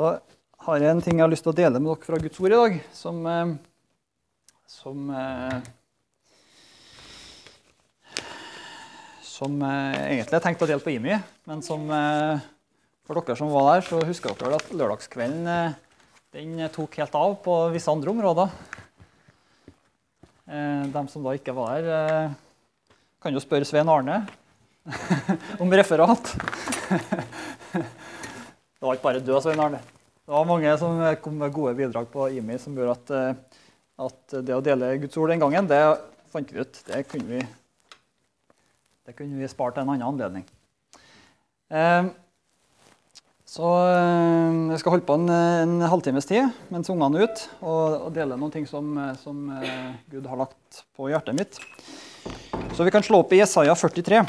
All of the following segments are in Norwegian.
Da har jeg en ting jeg har lyst til å dele med dere fra Guds ord i dag, som, eh, som eh, Som eh, egentlig er tenkt å dele på IMI, men som eh, for dere som var der, så husker dere at lørdagskvelden den tok helt av på visse andre områder. De som da ikke var der, kan jo spørre Svein Arne om referat. Det var ikke bare død Svein Arne. Det var mange som kom med gode bidrag på IMI som gjorde at, eh, at det å dele Guds ord den gangen, det fant vi ut. Det kunne vi, det kunne vi spart en annen anledning. Eh, Så eh, jeg skal holde på en, en halvtimes tid mens ungene er ute, og, og dele noen ting som, eh, som eh, Gud har lagt på hjertet mitt. Så vi kan slå opp i Jesaja 43.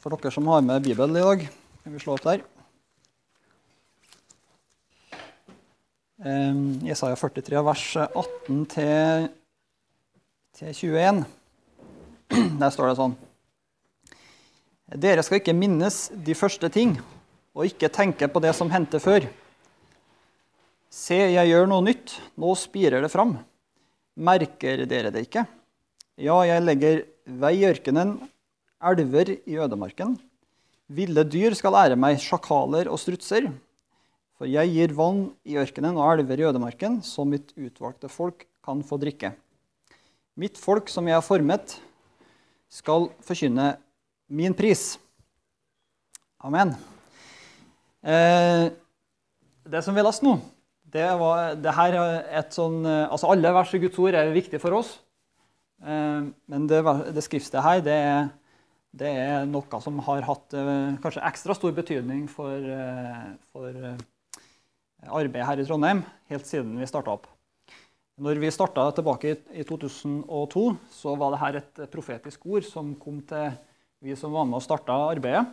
For dere som har med Bibelen i dag, kan vi slå opp der. Eh, Jesaja 43, vers 18 til, til 21. Der står det sånn. Dere skal ikke minnes de første ting, og ikke tenke på det som hendte før. Se, jeg gjør noe nytt, nå spirer det fram. Merker dere det ikke? Ja, jeg legger vei i ørkenen, elver i ødemarken. Ville dyr skal ære meg, sjakaler og strutser. For jeg gir vann i ørkenen og elver i ødemarken, så mitt utvalgte folk kan få drikke. Mitt folk som jeg har formet, skal forkynne min pris. Amen. Eh, det som vi leste nå, det, var, det her er et sånn eh, Altså alle vers i Guds ord er viktige for oss. Eh, men det, det skriftet her, det er, det er, noe som har hatt eh, kanskje ekstra stor betydning for, eh, for eh, arbeidet her i Trondheim helt siden vi starta opp. Når vi starta tilbake i, i 2002, så var dette et profetisk ord som kom til vi som var med og starta arbeidet.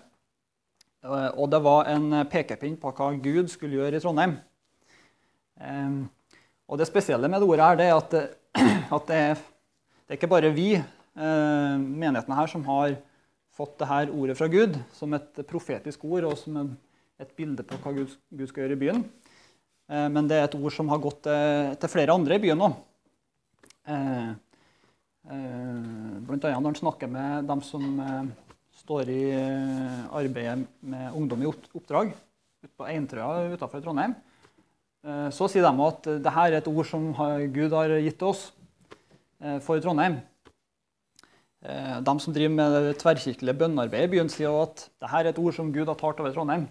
Og det var en pekepinn på hva Gud skulle gjøre i Trondheim. Eh, Og det spesielle med det ordet her, det er at, at det, er, det er ikke bare vi, menighetene her, som har fått dette ordet fra Gud som et profetisk ord og som et bilde på hva Gud, skal gjøre i byen. Eh, Men det er et ord som har gått til, til flere andre i byen òg. Blant annet når han snakker med dem som eh, står i eh, arbeidet med ungdom i oppdrag på Eintrøya utenfor Trondheim, eh, så sier de at dette er et ord som Gud har gitt oss eh, for Trondheim. Eh, De som driver med det tverrkirkelige bønnearbeidet i byen, sier at dette er et ord som Gud har talt over Trondheim.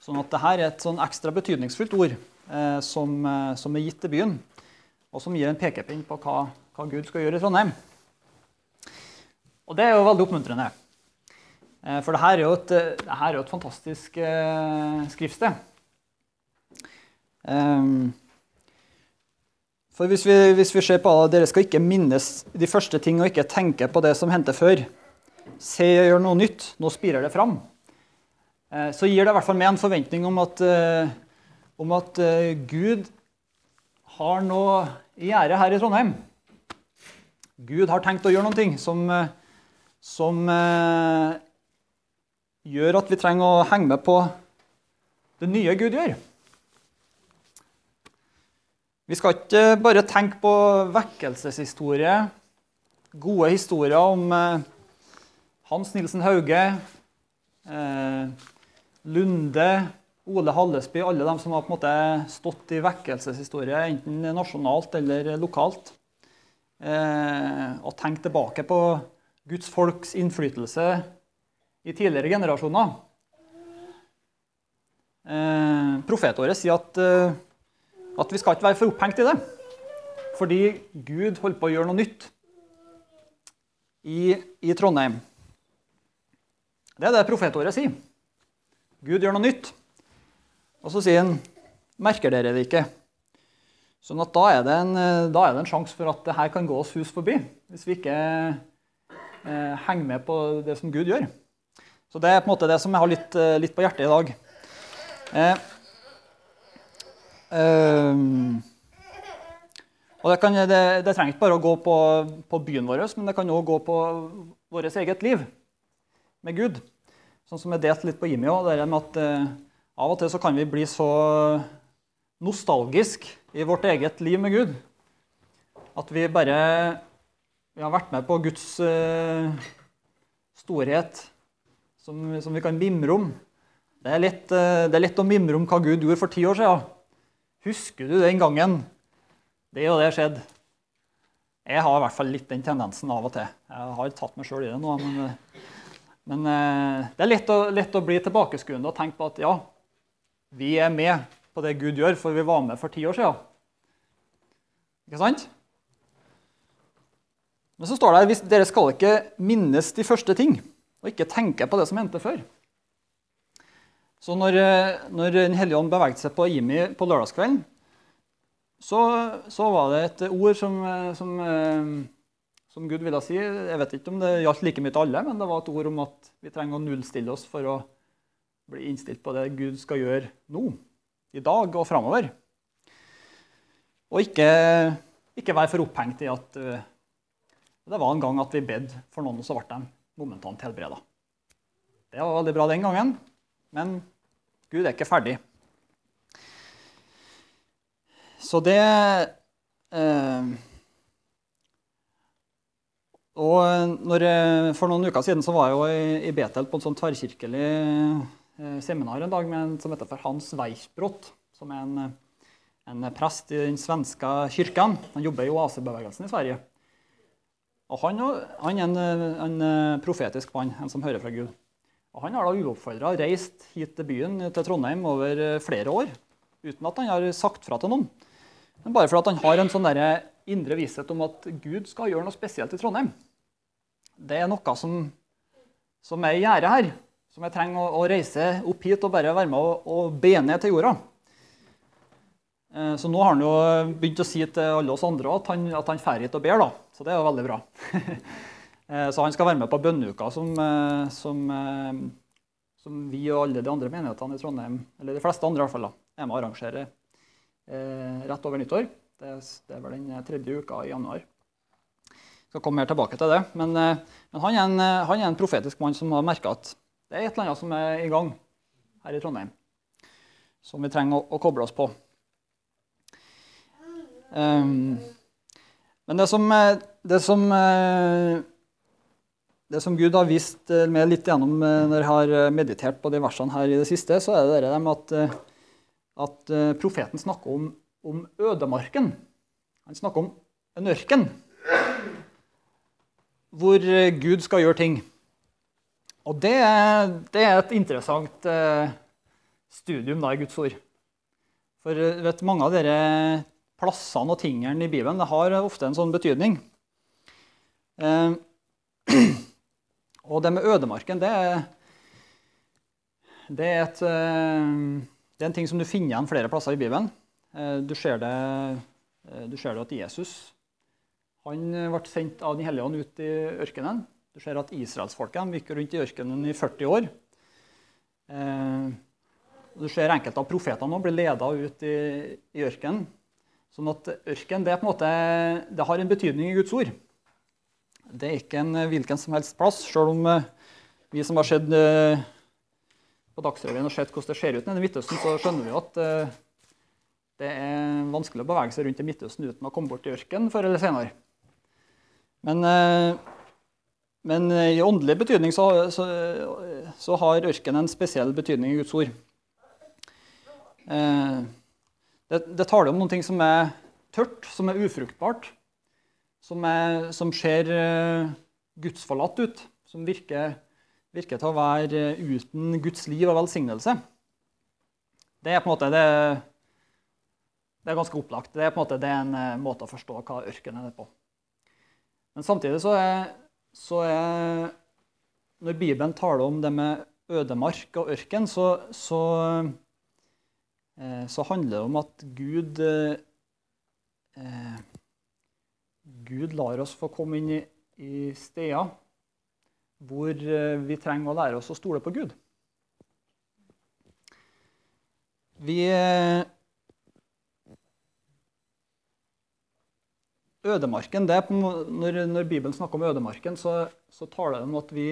Sånn at dette er et sånn ekstra betydningsfullt ord eh, som, eh, som er gitt til byen, og som gir en pekepinn på hva, hva Gud skal gjøre i Trondheim. Og det er jo veldig oppmuntrende. Eh, For dette er jo et, er jo et fantastisk eh, skriftsted. Ehm, For hvis vi, hvis vi ser på at dere skal ikke minnes de første ting og ikke tenke på det som hendte før. Se, og gjør noe nytt. Nå spirer det fram. Eh, Så gir det i hvert fall meg en forventning om at, eh, om at eh, Gud har noe i gjære her i Trondheim. Gud har tenkt å gjøre noe som, som gjør at vi trenger å henge med på det nye Gud gjør. Vi skal ikke bare tenke på vekkelseshistorie, gode historier om eh, Hans Nilsen Hauge, eh, Lunde, Ole Hallesby, alle de som har på en måte stått i vekkelseshistorie, enten nasjonalt eller lokalt. Eh, og tenkt tilbake på Guds folks innflytelse i tidligere generasjoner. Profetåret sier at, at vi skal ikke være for opphengt i det. Fordi Gud holder på å gjøre noe nytt i, i Trondheim. Det er det profetåret sier. Gud gjør noe nytt. Og så sier han merker dere det ikke? Sånn at da er det en, er det en sjanse for at det her kan gå oss hus forbi. Hvis vi ikke eh, henger med på det som Gud gjør. Så det er på en måte det som jeg har litt, eh, litt på hjertet i dag. Eh, ehm, og det, kan, det, det trenger ikke bare å gå på, på byen vår, men det kan òg gå på vårt eget liv med Gud. Sånn som jeg delte litt på IMI òg, det med at, uh, Av og til så kan vi bli så nostalgisk i vårt eget liv med Gud at vi bare vi har vært med på Guds uh, storhet, som, som, vi kan mimre om. Det er, litt, uh, det er, litt å mimre om hva Gud gjorde for ti år siden. Husker du den gangen det og det skjedde? Jeg har i hvert fall litt den tendensen av og til. Jeg har tatt meg sjøl i det nå. Men, eh, men uh, det er lett å, lett å bli tilbakeskuende og tenke på at ja, vi er med på det Gud gjør, for vi var med for ti år siden. Ikke sant? Men så står det hvis dere skal ikke minnes de første ting, og ikke tenke på det som hendte før. Så når, når Den hellige ånd beveget seg på Jimmy på lørdagskvelden, så, så, var det et ord som, som, som, Gud ville si. Jeg vet ikke om det gjaldt like mye til alle, men det var et ord om at vi trenger å nullstille oss for å bli innstilt på det Gud skal gjøre nå, i dag og framover. Og ikke, ikke være for opphengt i at det var en gang at vi bed for noen, og så ble de momentant helbreda. Det var veldig bra den gangen, men Gud er ikke ferdig. Så det eh, Og når, For noen uker siden så var jeg jo i, Betel på en sånn tverrkirkelig eh, seminar en dag med en som heter for Hans Weichbrot, som er en, en prest i den svenske kirken. Han jobber i oasebevegelsen i Sverige. Og han, han er en, en, eh, profetisk mann, en som hører fra Gud. Og Han har da uoppfordra reist hit til byen, til Trondheim, over eh, flere år. Uten at han har sagt fra til noen. Men bare fordi han har en sånn indre visshet om at Gud skal gjøre noe spesielt i Trondheim. Det er noe som, som er i gjære her. Som jeg trenger å, å, reise opp hit og bare være med og, og be ned til jorda. Eh, så nå har han jo begynt å si til alle oss andre at han, at han drar hit og ber. da. Så det er jo veldig bra. Eh, så han skal være med på bønneuka som, eh, som, som, vi og alle de andre menighetene i Trondheim, eller de fleste andre i hvert fall, da, er med å arrangerer eh, rett over nyttår. Det, det, er vel den tredje uka i januar. Jeg skal komme mer tilbake til det. Men, men han, er en, han, er en, profetisk mann som har merka at det er et eller annet som er i gang her i Trondheim. Som vi trenger å, å koble oss på. Um, men det som, eh, det som, eh, det som Gud har vist eh, meg litt gjennom når jeg har meditert på de versene her i det siste, så er det det med at, at profeten snakker om, om, ødemarken. Han snakker om en ørken hvor Gud skal gjøre ting. Og det, det er et interessant studium da, i Guds ord. For vet, mange av dere plassene og tingene i Bibelen det har ofte en sånn betydning. Eh, og det med ødemarken, det er, det er, et, eh, det er en ting som du finner igjen flere plasser i Bibelen. Eh, du ser det, eh, du ser det at Jesus han ble sendt av Den hellige ånd ut i ørkenen. Du ser at israelsfolket gikk rundt i ørkenen i 40 år. Du ser enkelte av profetene bli leda ut i, i ørkenen. Sånn at ørken det, måte, det har en betydning i Guds ord. Det er ikke en hvilken som helst plass, sjøl om eh, vi som har sett eh, på Dagsrevyen og sett hvordan det ser ut i Midtøsten, så skjønner vi at eh, det er vanskelig å bevege seg rundt i Midtøsten uten å komme bort i ørken før eller senere. Men, men i åndelig betydning så, så, så, har ørken en spesiell betydning i Guds ord. Det, det taler om noe som er tørt, som er ufruktbart. Som, er, som ser uh, gudsforlatt ut. Som virker, virker, til å være uten Guds liv og velsignelse. Det er på en måte det, det er ganske opplagt. Det er på en måte det er en uh, måte å forstå hva ørkenen er på. Men samtidig så er, så er Når Bibelen taler om det med ødemark og ørken, så, så Eh, så handler det om at Gud eh, Gud lar oss få komme inn i, i steder hvor eh, vi trenger å lære oss å stole på Gud. Vi Ødemarken, det er når, når, Bibelen snakker om ødemarken, så, så taler det om at vi,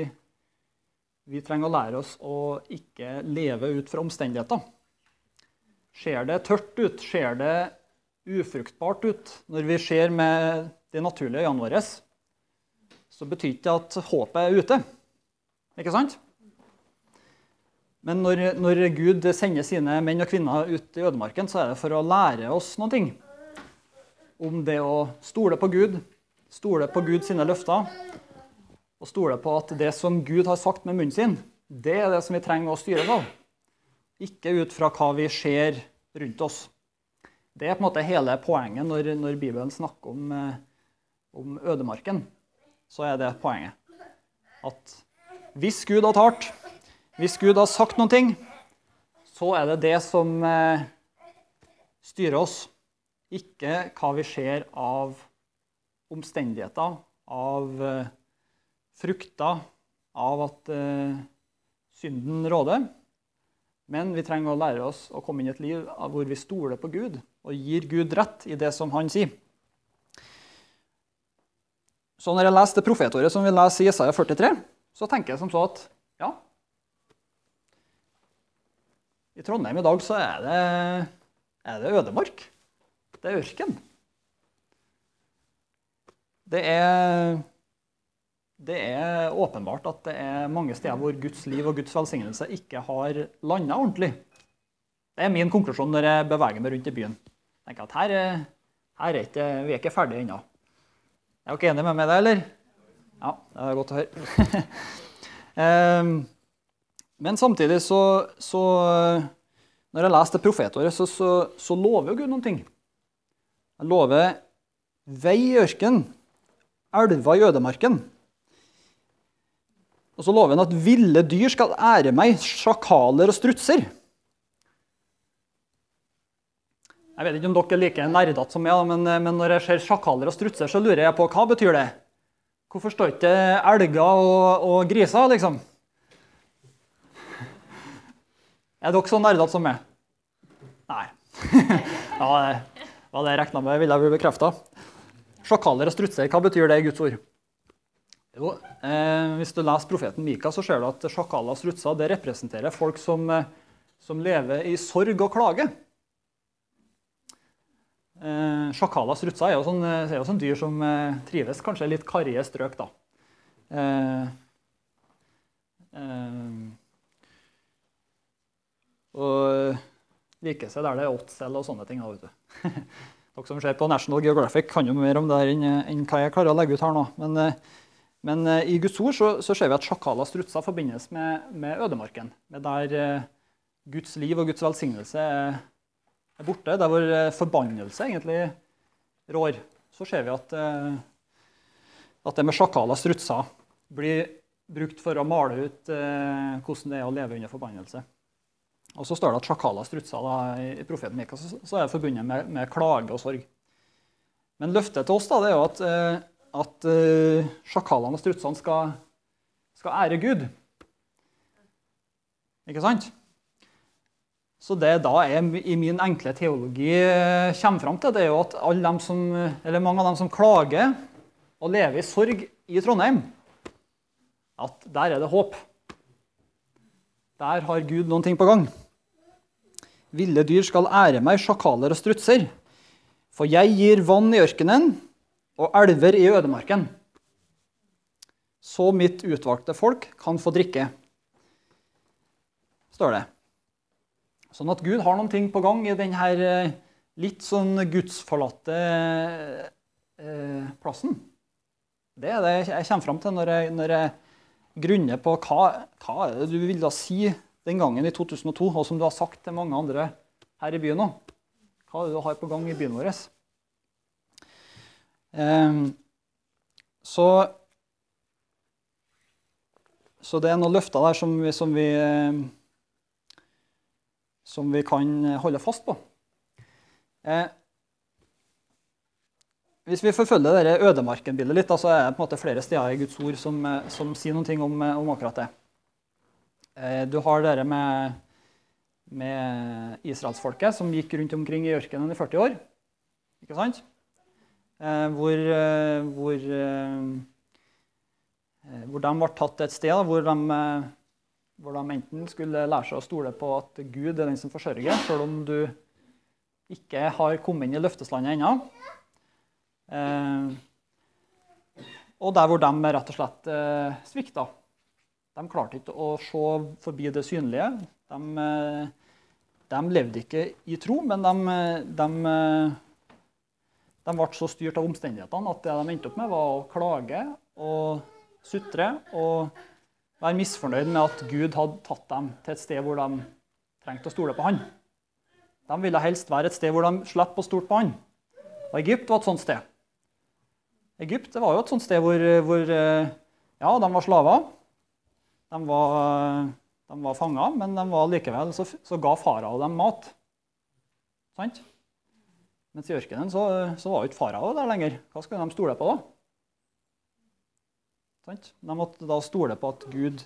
vi trenger å lære oss å ikke leve ut fra omstendigheter. Ser det tørt ut? Ser det ufruktbart ut? Når vi ser med de naturlige øynene våre, så betyr ikke det at håpet er ute. Ikke sant? Men når, når, Gud sender sine menn og kvinner ut i ødemarken, så er det for å lære oss noe om det å stole på Gud, stole på Guds løfter, og stole på at det som Gud har sagt med munnen sin, det er det som vi trenger å styre av. Ikke ut fra hva vi ser rundt oss. Det er på en måte hele poenget når, når Bibelen snakker om, eh, om ødemarken. Så er det poenget. At hvis Gud har talt, hvis Gud har sagt noen ting, så er det det som eh, styrer oss. Ikke hva vi ser av omstendigheter, av eh, frukter, av at eh, synden råder. Men vi trenger å lære oss å komme inn i et liv hvor vi stoler på Gud og gir Gud rett i det som han sier. Så når jeg leser det profetordet som vi leser i Jesaja 43, så tenker jeg som så at ja I Trondheim i dag så er det, er det ødemark. Det er ørken. Det er, det er åpenbart at det er mange steder hvor Guds liv og Guds velsignelse ikke har landa ordentlig. Det er min konklusjon når jeg beveger meg rundt i byen. Jeg tenker at her, her er ikke, Vi er ikke ferdige ennå. Er dere enige med meg der, eller? Ja, det er godt å høre. Ehm, men samtidig så, så Når jeg leser det profetåret, så, så, så, lover Gud noen ting. Han lover vei i ørkenen, elver i ødemarken. Og så lover han at ville dyr skal ære meg, sjakaler og strutser. Jeg vet ikke om dere er like nerdete som meg, men, eh, men, når jeg ser sjakaler og strutser, så lurer jeg på hva betyr det Hvorfor står ikke elger og, og, griser, liksom? Er dere så nerdete som meg? Nei. ja, det var det jeg regna med ville jeg bli bekrefta. Sjakaler og strutser, hva betyr det i Guds ord? Jo, eh, hvis du leser profeten Mika, så ser du at sjakaler og strutser det representerer folk som, eh, som lever i sorg og klage. Eh, Sjakaler og er jo sånn, eh, er jo sånn dyr som eh, trives kanskje litt karrige strøk. da. Eh, eh, og liker seg der det er åtsel og sånne ting. Da, vet du. Dere som ser på National Geographic, kan jo mer om det enn, enn hva jeg klarer å legge ut her nå. Men, eh, men i Guds ord så, så, ser vi at sjakaler strutser forbindes med, med ødemarken. Med der Guds liv og Guds velsignelse er er borte, der hvor eh, forbannelse egentlig rår, så ser vi at, eh, at det med sjakaler og strutser blir brukt for å male ut eh, hvordan det er å leve under forbannelse. Og så står det at sjakaler og strutser da, i profeten Mika så, er det forbundet med, med, klage og sorg. Men løftet til oss da, det er jo at, at sjakalene og strutsene skal, skal ære Gud. Ikke sant? Så det da jeg i min enkle teologi eh, kommer fram til, det er jo at som, mange av dem som klager og lever i sorg i Trondheim, at der er det håp. Der har Gud noen ting på gang. Ville dyr skal ære meg, sjakaler og strutser. For jeg gir vann i ørkenen og elver i ødemarken. Så mitt utvalgte folk kan få drikke, står det. Sånn at Gud har noen ting på gang i denne eh, litt sånn gudsforlatte eh, plassen. Det er det jeg kommer fram til når jeg, når jeg grunner på hva, hva er det du ville si den gangen i 2002, og som du har sagt til mange andre her i byen òg. Hva er det du har på gang i byen vår? Eh, så, så det er noen løfter der som vi, som vi eh, som vi kan holde fast på. Eh, hvis vi forfølger dette ødemarken-bildet litt, så er det på en måte flere steder i Guds ord som, eh, som sier noe om, eh, om, akkurat det. Eh, du har dette med, med israelsfolket som gikk rundt omkring i ørkenen i 40 år. Ikke sant? Eh, hvor, eh, hvor, hvor de ble tatt et sted hvor de hvor de enten skulle lære seg å stole på at Gud er den som forsørger, selv om du ikke har kommet inn i løfteslandet ennå. Eh, og der hvor de rett og slett eh, svikta. De klarte ikke å se forbi det synlige. De, eh, de levde ikke i tro, men de, de, de, ble så styrt av omstendighetene at det de endte opp med, var å klage og sutre og være misfornøyd med at Gud hadde tatt dem til et sted hvor de trengte å stole på han. De ville helst være et sted hvor de slapp å stole på han. Og Egypt var et sånt sted. Egypt var jo et sånt sted hvor, hvor ja, de var slaver. De var, de var fanga, men de var likevel, så, så ga farao dem mat. Sant? Mens i ørkenen så, så var jo ikke farao der lenger. Hva skulle de stole på da? De måtte da stole på at Gud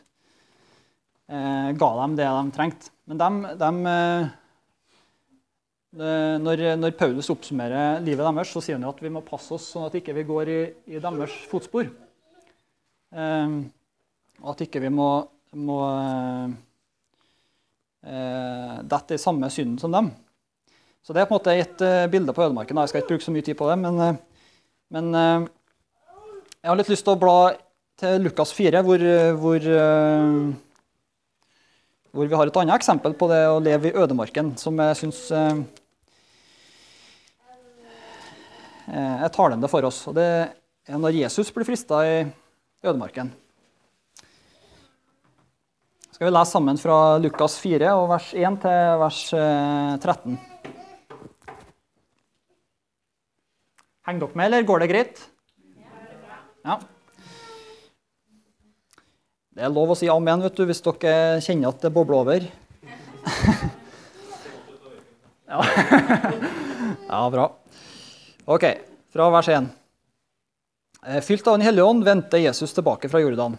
eh, ga dem det de trengte. Men de, de eh, når, når, Paulus oppsummerer livet deres, så sier han jo at vi må passe oss sånn at ikke vi går i, i deres fotspor. Eh, at ikke vi må, må eh, dette i samme synden som dem. Så det er på en måte et uh, bilde på ødemarken. Jeg skal ikke bruke så mye tid på det, men, men jeg har litt lyst til å bla til Lukas 4, hvor, hvor, hvor, vi har et annet eksempel på det å leve i ødemarken, som jeg syns er talende for oss. Og det er når Jesus blir frista i ødemarken. Skal vi lese sammen fra Lukas 4, vers 1 til vers 13. Henger dere med, eller går det greit? Ja. Det er lov å si amen vet du, hvis dere kjenner at det bobler over. ja. ja, bra. Ok, fra vers 1. Eh, fylt av Den hellige ånd vendte Jesus tilbake fra Jordan.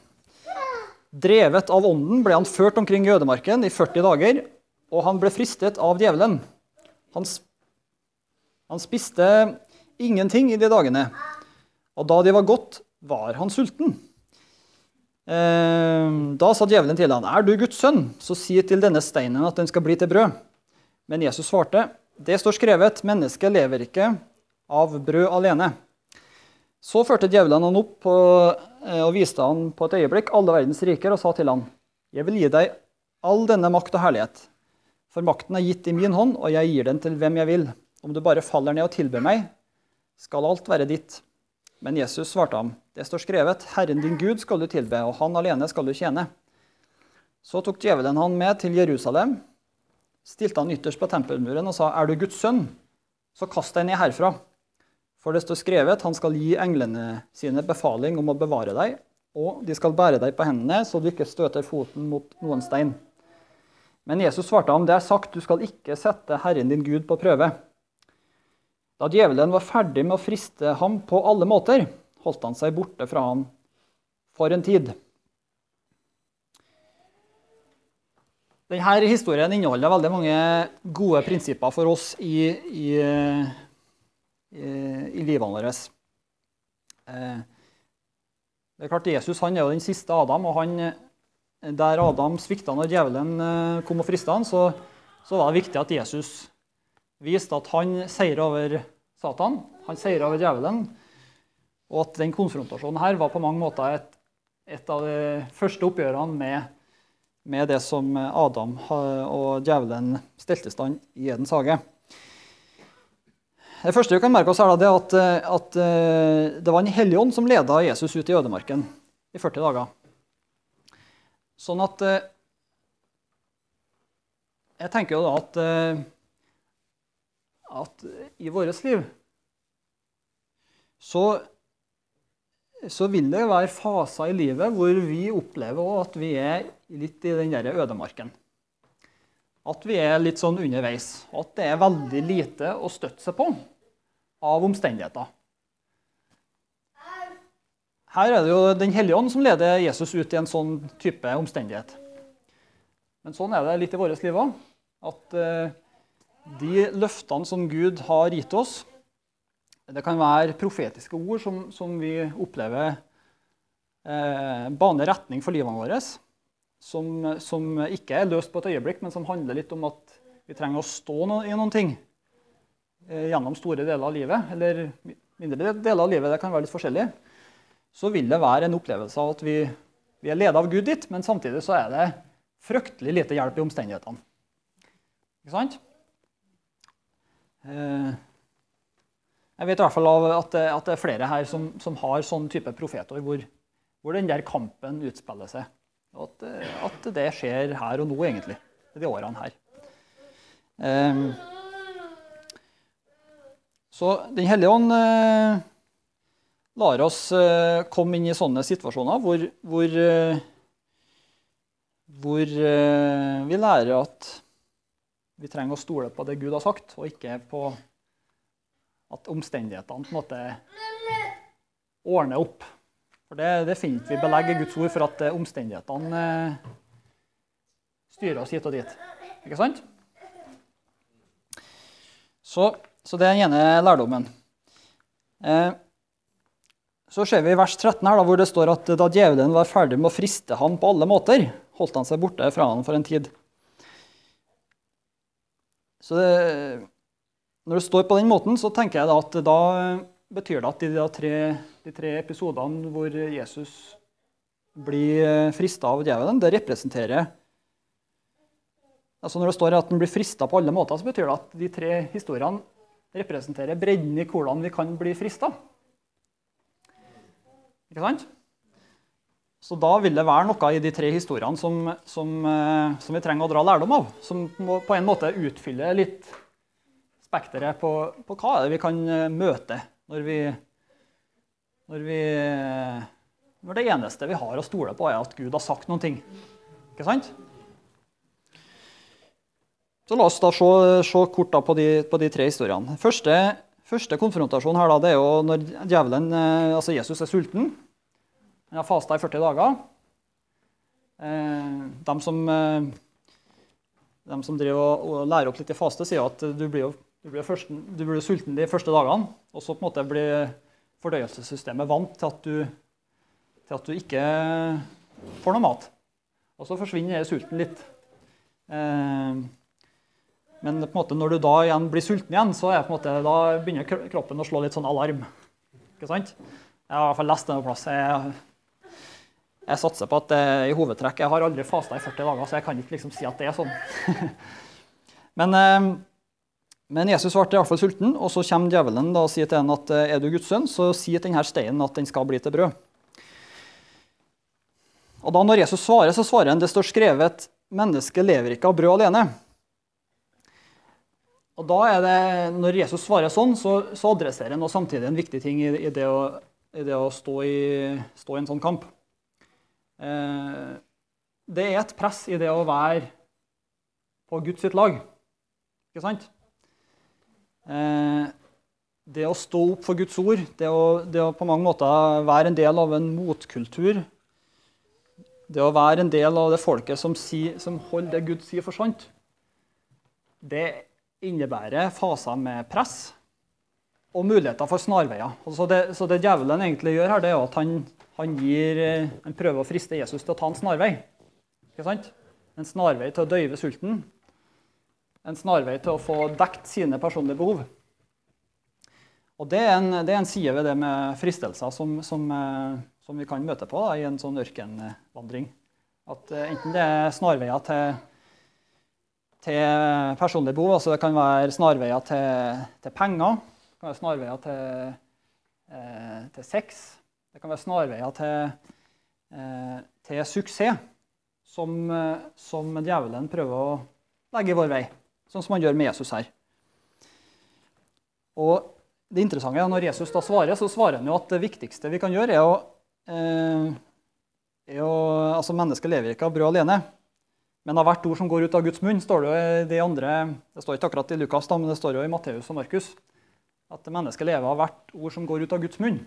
Drevet av ånden ble han ført omkring jødemarken i 40 dager, og han ble fristet av djevelen. Han, han spiste ingenting i de dagene, og da de var gått, var han sulten. Eh, da sa djevelen til han, 'Er du Guds sønn, så si til denne steinen at den skal bli til brød.' Men Jesus svarte, 'Det står skrevet, mennesket lever ikke av brød alene.' Så førte djevelen han opp på, eh, og viste han på et øyeblikk alle verdens riker og sa til han, 'Jeg vil gi deg all denne makt og herlighet.' For makten er gitt i min hånd, og jeg gir den til hvem jeg vil. Om du bare faller ned og tilber meg, skal alt være ditt. Men Jesus svarte ham, det står skrevet, Herren din Gud skal du tilbe, og han alene skal du tjene. Så tok djevelen han med til Jerusalem, stilte han ytterst på tempelmuren og sa, er du Guds sønn, så kast deg ned herfra. For det står skrevet, han skal gi englene sine befaling om å bevare deg, og de skal bære deg på hendene, så du ikke støter foten mot noen stein. Men Jesus svarte ham, det er sagt, du skal ikke sette Herren din Gud på prøve. Da djevelen var ferdig med å friste ham på alle måter, holdt han seg borte fra ham for en tid. Denne historien inneholder veldig mange gode prinsipper for oss i, i, i, i livet våre. Eh, det er klart Jesus han er jo den siste Adam, og han, der Adam svikta når djevelen eh, kom og frista han, så, så var det viktig at Jesus viste at han seier over Satan. Han seier over djevelen. Og at den konfrontasjonen her var på mange måter et, et av de første oppgjørene med, med, det som Adam og djevelen stelte i stand i Edens hage. Det første vi kan merke oss er det at, at eh, det var en hellig ånd som leda Jesus ut i ødemarken i 40 dager. Sånn at eh, Jeg tenker jo da at eh, at i vårt liv så, så, vil det være faser i livet hvor vi opplever at vi er litt i den der ødemarken. At vi er litt sånn underveis. At det er veldig lite å støtte seg på av omstendigheter. Her er det jo Den hellige ånd som leder Jesus ut i en sånn type omstendighet. Men sånn er det litt i vårt liv òg. At uh, de løftene som Gud har gitt oss, det kan være profetiske ord som, som vi opplever eh, baner retning for livene våre. Som, som, ikke er løst på et øyeblikk, men som handler litt om at vi trenger å stå no, i noen ting. eh, gjennom store deler av livet, eller mindre deler av livet, det kan være litt forskjellig, så vil det være en opplevelse av at vi, vi er ledet av Gud dit, men samtidig så er det fryktelig lite hjelp i omstendighetene. Ikke sant? Eh, jeg vet i hvert fall at at det er flere her som, som har sånn type profetår hvor, hvor, den der kampen utspiller seg. Og at, at, det skjer her og nå, egentlig. De årene her. Um, så Den hellige ånd uh, lar oss uh, komme inn i sånne situasjoner hvor, hvor, uh, hvor vi lærer at vi trenger å stole på det Gud har sagt, og ikke på at omstendighetene på en måte ordner opp. For det, det finner vi belegg i Guds ord for at eh, omstendighetene eh, styrer oss hit og dit. Ikke sant? Så, så det er den ene lærdommen. Eh, så ser vi i vers 13 her, da, hvor det står at da djevelen var ferdig med å friste ham på alle måter, holdt han seg borte fra ham for en tid. Så det, Når det står på den måten, så tenker jeg da at da betyr det at de, tre, de tre episodene hvor Jesus blir eh, frista av djevelen, det representerer altså Når det står at han blir frista på alle måter, så betyr det at de tre historiene representerer bredden i hvordan vi kan bli frista. Ikke sant? Så da vil det være noe i de tre historiene som, som, eh, som vi trenger å dra lærdom av. Som på en måte utfyller litt spekteret på, på hva er det vi kan eh, møte når vi, når vi Når det eneste vi har å stole på, er at Gud har sagt noen ting. Ikke sant? Så La oss da se, se kort på de, på, de, tre historiene. Første, første konfrontasjon her da, det er jo når djevelen, eh, altså Jesus er sulten. Han har fasta i 40 dager. Eh, de som, eh, de som driver og, lærer opp litt i faste, sier at du blir jo du blir, først, du blir, sulten de første dagene, og så på en måte blir fordøyelsessystemet vant til at, du, til at du ikke får noe mat. Og så forsvinner sulten litt. Eh, men på en måte når du da igjen blir sulten igjen, så måte, begynner kroppen å slå litt sånn alarm. Ikke sant? Jeg har i hvert fall lest det noe plass. Jeg, jeg satser på at det i hovedtrekk Jeg har aldri fasta i 40 dager, så jeg kan ikke liksom si at det er sånn. Men eh, men Jesus ble i hvert fall sulten, og så kommer djevelen og sier til henne at eh, er du Guds sønn, så si til denne steinen at den skal bli til brød. Og da Når Jesus svarer, så svarer han det står skrevet mennesket lever ikke av brød alene. Og da er det, Når Jesus svarer sånn, så, så adresserer han samtidig en viktig ting i, i, det, å, i det, å, stå i, stå en sånn kamp. Eh, det er et press i det å være på Guds sitt lag. Ikke sant? Eh, det å stå opp for Guds ord, det å, det å, på mange måter være en del av en motkultur Det å være en del av det folket som, si, som holder det Gud sier, for sant, det innebærer faser med press og muligheter for snarveier. Så det, så det djevelen egentlig gjør her, det er at han, han, gir, han prøver å friste Jesus til å ta en snarvei. Ikke sant? En snarvei til å døyve sulten en snarvei til å få dekt sine personlige behov. Og Det er en, det er en side ved det med fristelser som, som, eh, som vi kan møte på da, i en sånn ørkenvandring. At uh, Enten det er snarveier til, til personlige behov, altså det kan være snarveier til, til penger, det kan være snarveier til, uh, til, sex, det kan være snarveier til, til suksess, som, som djevelen prøver å legge i vår vei sånn som han gjør med Jesus her. Og det interessante er Når Jesus da svarer, så svarer han jo at det viktigste vi kan gjøre, er å, eh, er å altså Mennesket lever ikke av brød alene, men av hvert ord som går ut av Guds munn. står Det jo de andre, det står ikke akkurat i Lukas, da, men det står jo i Matteus og Markus. At mennesket lever av hvert ord som går ut av Guds munn.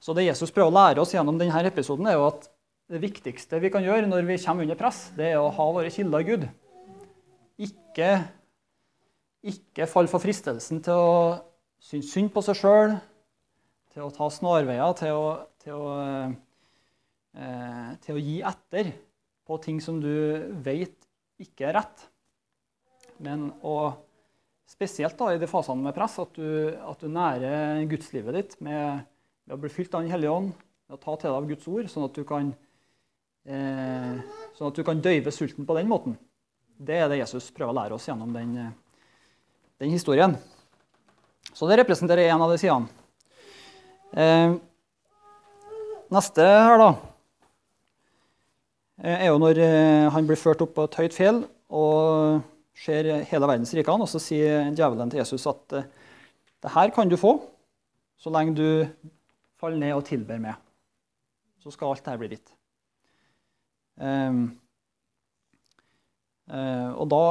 Så det Jesus prøver å lære oss gjennom denne episoden, er jo at det viktigste vi kan gjøre når vi kommer under press, det er å ha våre kilder i Gud ikke, ikke falle for fristelsen til å synes synd på seg sjøl, til å ta snarveier, til å, til å, eh, til å gi etter på ting som du vet ikke er rett, men å spesielt da, i de fasene med press, at du, at du nærer gudslivet ditt med, med, å bli fylt av Den hellige ånd, med å ta til deg av Guds ord, sånn at du kan, eh, sånn kan døyve sulten på den måten. Det er det Jesus prøver å lære oss gjennom den, den historien. Så det representerer en av de sidene. Eh, neste her, da, er jo når eh, han blir ført opp på et høyt fjell og ser hele verdens rikene, og så sier djevelen til Jesus at eh, det her kan du få så lenge du faller ned og tilber meg. Så skal alt dette bli ditt. Um, uh, og da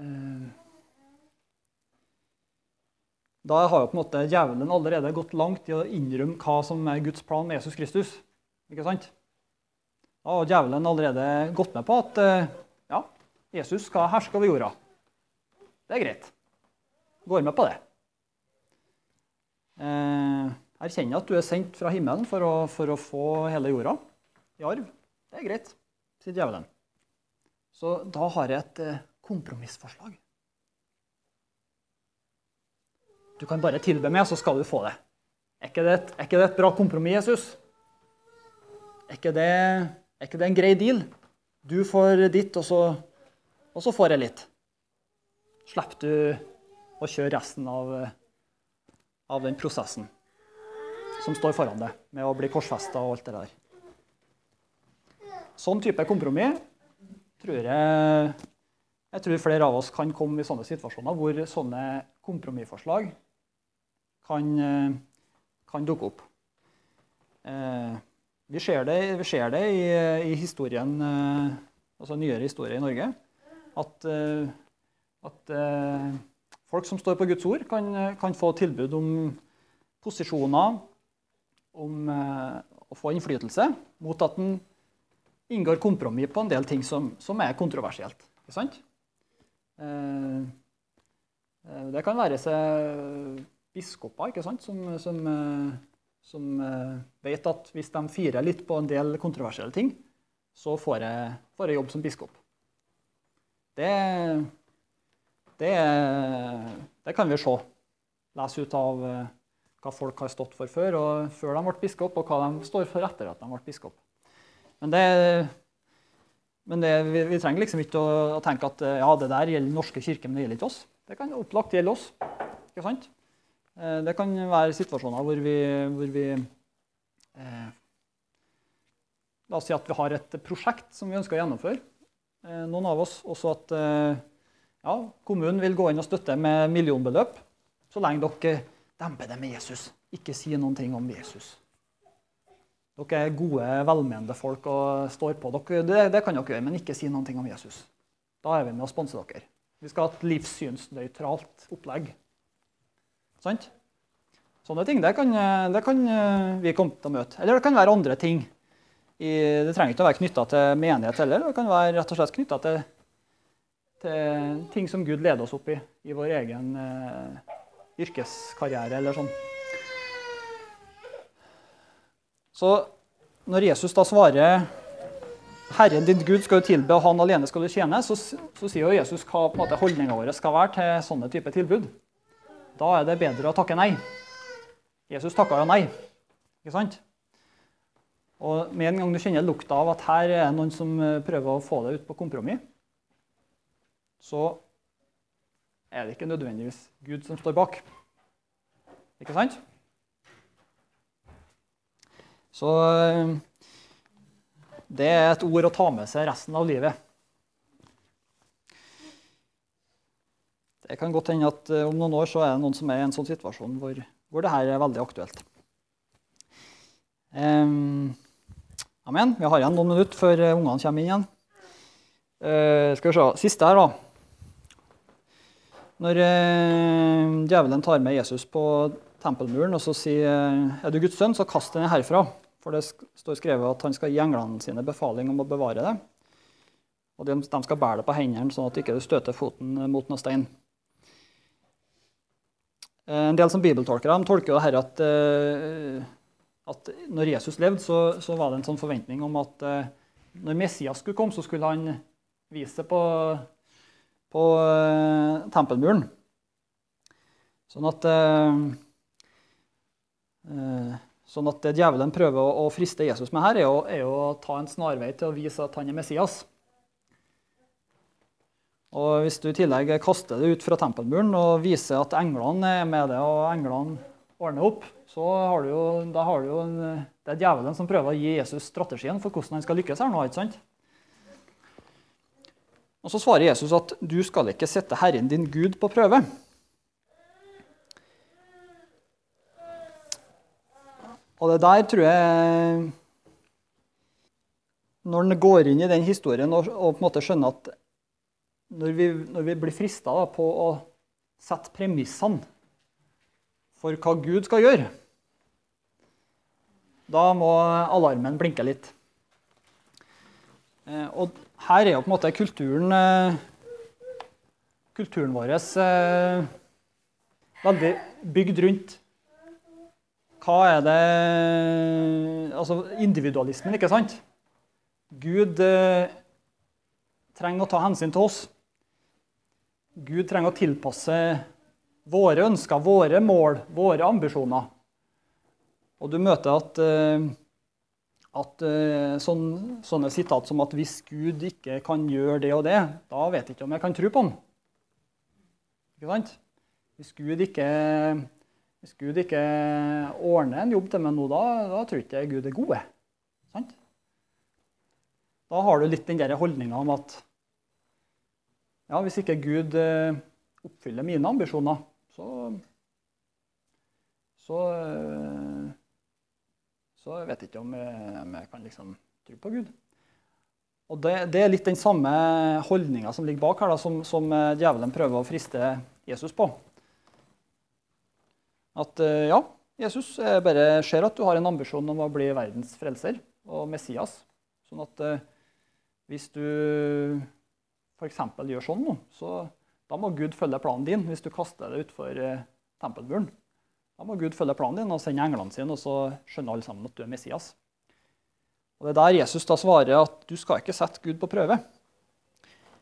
eh, Da har jo på en måte djevelen allerede gått langt i å innrømme hva som er Guds plan med Jesus Kristus. Ikke sant? Da har djevelen allerede gått med på at eh, ja, Jesus skal herske over jorda. Det er greit. Går med på det. Eh, erkjenner at du er sendt fra himmelen for å, for å, få hele jorda i arv. Det er greit, sier djevelen. Så da har jeg et eh, kompromissforslag. Du kan bare tilbe meg, så skal du få det. Er ikke det et, ikke det et bra kompromiss, Jesus? Er ikke, det, er ikke det en grei deal? Du får ditt, og så og så får jeg litt. Slipper du å kjøre resten av, av den prosessen som står foran deg, med å bli korsfesta og alt det der. Sånn type kompromiss tror jeg jeg tror flere av oss kan komme i sånne situasjoner hvor sånne kompromissforslag kan, kan dukke opp. Eh, vi ser det, vi ser det i, i, historien, eh, altså nyere historie i Norge at, eh, at eh, folk som står på Guds ord, kan, kan få tilbud om posisjoner, om eh, å få innflytelse, mot at en inngår kompromiss på en del ting som, som er kontroversielt. Ikke sant? Det kan være seg biskoper ikke sant? Som, som, som, vet at hvis de firer litt på en del kontroversielle ting, så får jeg, får jeg jobb som biskop. Det, det, det kan vi se. Lese ut av eh, hva folk har stått for før, og før de ble biskop, og hva de står for etter at de ble biskop. Men, det, men det, vi, vi, trenger liksom ikke å, å, tenke at ja, det der gjelder norske kirke, men det gjelder ikke oss. Det kan opplagt gjelde oss. Ikke sant? Eh, det kan være situasjoner hvor vi, hvor vi eh, La oss si at vi har et prosjekt som vi ønsker å gjennomføre. Eh, noen av oss. Også at eh, ja, kommunen vil gå inn og støtte med millionbeløp så lenge dere demper det med Jesus. Ikke si noen ting om Jesus. Dere er gode, velmenende folk og står på. Dere, det, det, kan dere gjøre, men ikke si noen ting om Jesus. Da er vi med å sponse dere. Vi skal ha et livssynsnøytralt opplegg. Sant? Sånne ting det kan, det kan vi komme til å møte. Eller det kan være andre ting det trenger ikke å være knytta til menighet heller. Det kan være rett og slett knytta til, til, ting som Gud leder oss opp i i vår egen eh, yrkeskarriere eller sånn. Så når Jesus da svarer 'Herren din Gud skal du tilbe, og han alene skal du tjene', så, så sier jo Jesus hva på en holdninga vår skal være til sånne type tilbud. Da er det bedre å takke nei. Jesus takka jo nei. Ikke sant? Og med en gang du kjenner lukta av at her er noen som eh, prøver å få deg ut på kompromiss, så er det ikke nødvendigvis Gud som står bak. Ikke sant? Så eh, det er et ord å ta med seg resten av livet. Det kan godt hende at eh, om noen år så er det noen som er i en sånn situasjon hvor, hvor dette er veldig aktuelt. Um, Amen. Vi har igjen noen minutter før eh, ungene kommer inn igjen. Uh, skal vi se. Siste her, da. Når uh, djevelen tar med Jesus på tempelmuren og så sier er du Guds sønn, så kast den herfra. For det står skrevet at han skal gi englene sine befaling om å bevare det. Og de, de skal bære det på hendene, sånn at du ikke støter foten mot noen stein. En del som bibeltolkere de tolker jo her at at når Jesus levde, så, så, var det en sånn forventning om at eh, når Messias skulle komme, så skulle han vise seg på, på, eh, tempelmuren. Sånn at, eh, eh, sånn at det djevelen prøver å, friste Jesus med her, er jo, er å ta en snarvei til å vise at han er Messias. Og Hvis du i tillegg kaster det ut fra tempelmuren og viser at englene er med det, og englene ordner opp, så har du jo, da har du jo en, det er djevelen som prøver å gi Jesus strategien for hvordan han skal lykkes her nå. ikke sant? Og Så svarer Jesus at du skal ikke sette Herren din Gud på prøve. Og det der tror jeg Når en går inn i den historien og, og på en måte skjønner at når vi, når vi blir frista på å sette premissene for hva Gud skal gjøre, da må alarmen blinke litt. Eh, og her er jo på en måte kulturen eh, Kulturen vår eh, veldig bygd rundt hva er det Altså individualismen, ikke sant? Gud trenger å ta hensyn til oss. Gud trenger å tilpasse våre ønsker, våre mål, våre ambisjoner. Og du møter at, eh, at eh, sånn, sånne sitat som at 'hvis Gud ikke kan gjøre det og det', da vet jeg ikke om jeg kan tro på han. Ikke sant? Hvis Gud ikke, hvis Gud ikke ordner en jobb til meg nå, da, da tror jeg ikke Gud er god. Sant? Da har du litt den der holdninga om at ja, hvis ikke Gud eh, oppfyller mine ambisjoner, så så, så jeg vet jeg ikke om jeg, om jeg kan liksom tro på Gud. Og det, det, er litt den samme holdninga som ligger bak her, da, som, som, eh, djevelen prøver å friste Jesus på. At ja, Jesus jeg bare ser at du har en ambisjon om å bli verdens frelser og Messias. Sånn at hvis du f.eks. gjør sånn nå, så da må Gud følge planen din hvis du kaster deg utfor eh, tempelmuren. Da må Gud følge planen din og sende englene sine, og så skjønner alle sammen at du er Messias. Og Det er der Jesus da svarer at du skal ikke sette Gud på prøve.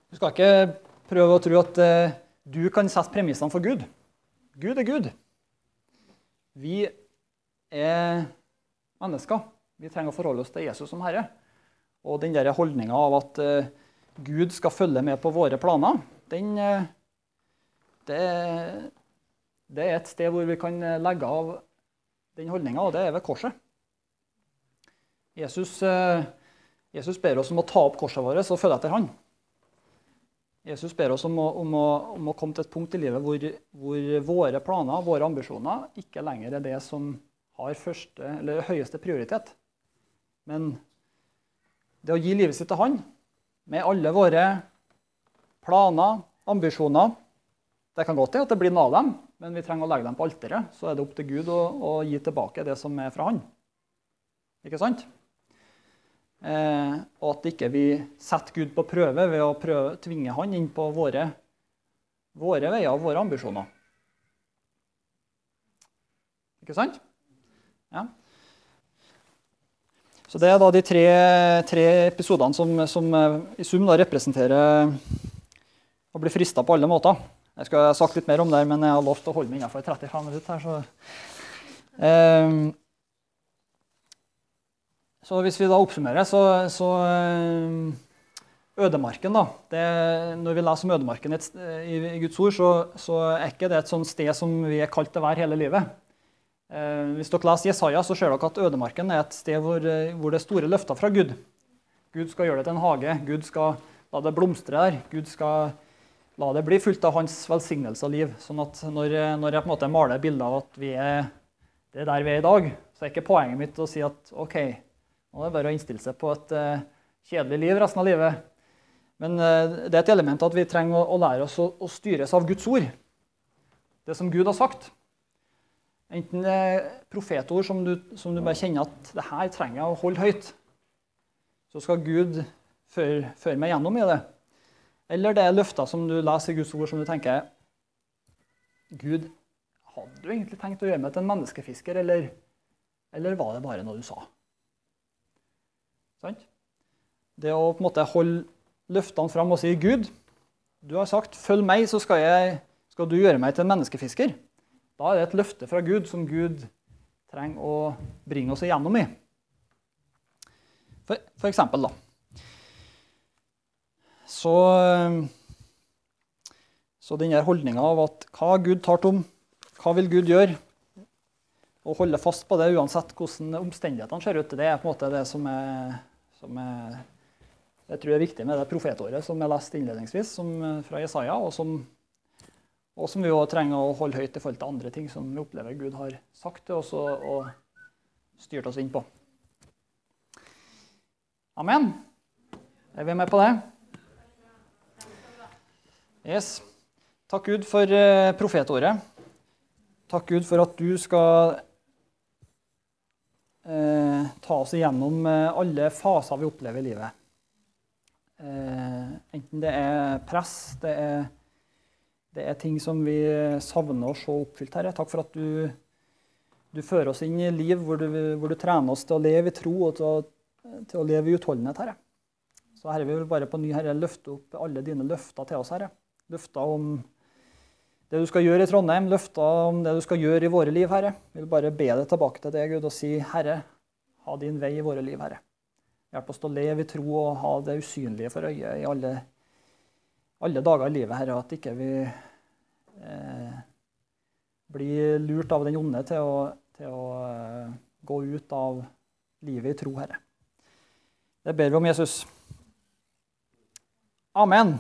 Du skal ikke prøve å tro at eh, du kan sette premissene for Gud. Gud er Gud. Vi er mennesker. Vi trenger å forholde oss til Jesus som Herre. Og den holdninga av at eh, Gud skal følge med på våre planer, den, eh, det, det, er et sted hvor vi kan legge av den holdninga, og det er ved korset. Jesus, eh, Jesus, ber oss om å ta opp korset vårt og følge etter han. Jesus ber oss om å, om, å, om å, komme til et punkt i livet hvor, hvor, våre planer våre ambisjoner ikke lenger er det som har første, høyeste prioritet. Men det å gi livet sitt til Han med alle våre planer, ambisjoner. Det kan godt hende at det blir noe av dem, men vi trenger å legge dem på alteret. Så er det opp til Gud å, å gi tilbake det som er fra Han. Ikke sant? Eh, og at ikke vi setter Gud på prøve ved å prøve, tvinge Han inn på våre, våre veier og våre ambisjoner. Ikke sant? Ja. Så Det er da de tre, tre episodene som, som, eh, i sum representerer å bli frista på alle måter. Jeg skulle ha sagt litt mer om det, men jeg har lovt å holde meg innenfor 35 minutter. her, så... Eh, så hvis vi da oppsummerer, så, så eh, Ødemarken, da. Det, når vi leser om ødemarken i, i Guds ord, så, så, er ikke det et sånt sted som vi er kalt til å være hele livet. Eh, hvis dere leser Jesaja, så ser dere at ødemarken er et sted hvor, eh, hvor, det er store løfter fra Gud. Gud skal gjøre det til en hage. Gud skal la det blomstre der. Gud skal la det bli fullt av hans velsignelse og liv. Sånn at når, når jeg på en måte maler bilder av at vi er det er der vi er i dag, så er ikke poenget mitt å si at OK, nå er det bare å innstille seg på et uh, kjedelig liv resten av livet. Men uh, det er et element at vi trenger å, å lære oss å, å styres av Guds ord. Det som Gud har sagt. Enten det er profetord som du, som du bare kjenner at det her trenger jeg å holde høyt, så skal Gud føre, føre meg gjennom i det. Eller det er løfter som du leser i Guds ord som du tenker Gud, hadde du egentlig tenkt å gjøre meg til en menneskefisker, eller, eller var det bare noe du sa? Sant? Det å på en måte holde løftene fram og si Gud, du har sagt 'følg meg, så skal jeg Skal du gjøre meg til en menneskefisker? Da er det et løfte fra Gud som Gud trenger å bringe oss igjennom i. For, for eksempel, da. Så, så denne holdninga av at hva Gud tar om, hva vil Gud gjøre? Å holde fast på det uansett hvordan omstendighetene ser ut, det er på en måte det som er, som er jeg tror er viktig med det profetåret som jeg leste innledningsvis, som, fra Jesaja, og som, og som vi òg trenger å holde høyt i forhold til andre ting som vi opplever Gud har sagt til oss og, og styrt oss inn på. Amen. Er vi med på det? Yes. Takk Gud for eh, profetåret. Takk Gud for at du skal eh, ta oss igjennom eh, alle faser vi opplever i livet. Eh, enten det er press, det er, det er, ting som vi savner å se oppfylt, Herre. Takk for at du, du fører oss inn i liv hvor du, hvor du, trener oss til å leve i tro og til å, til å leve i utholdenhet, Herre. Så Herre, vi vil bare på ny Herre, løfte opp alle dine løfter til oss, Herre. Løfter om det du skal gjøre i Trondheim, løfter om det du skal gjøre i våre liv, Herre. Vi vil bare be deg tilbake til deg, Gud, og si, Herre, ha din vei i våre liv, Herre. Hjelp oss til å leve i tro og ha det usynlige for øyet i alle, alle dager i livet, Herre. At ikke vi eh, blir lurt av den onde til å, til å eh, gå ut av livet i tro, Herre. Det ber vi om Jesus. Amen.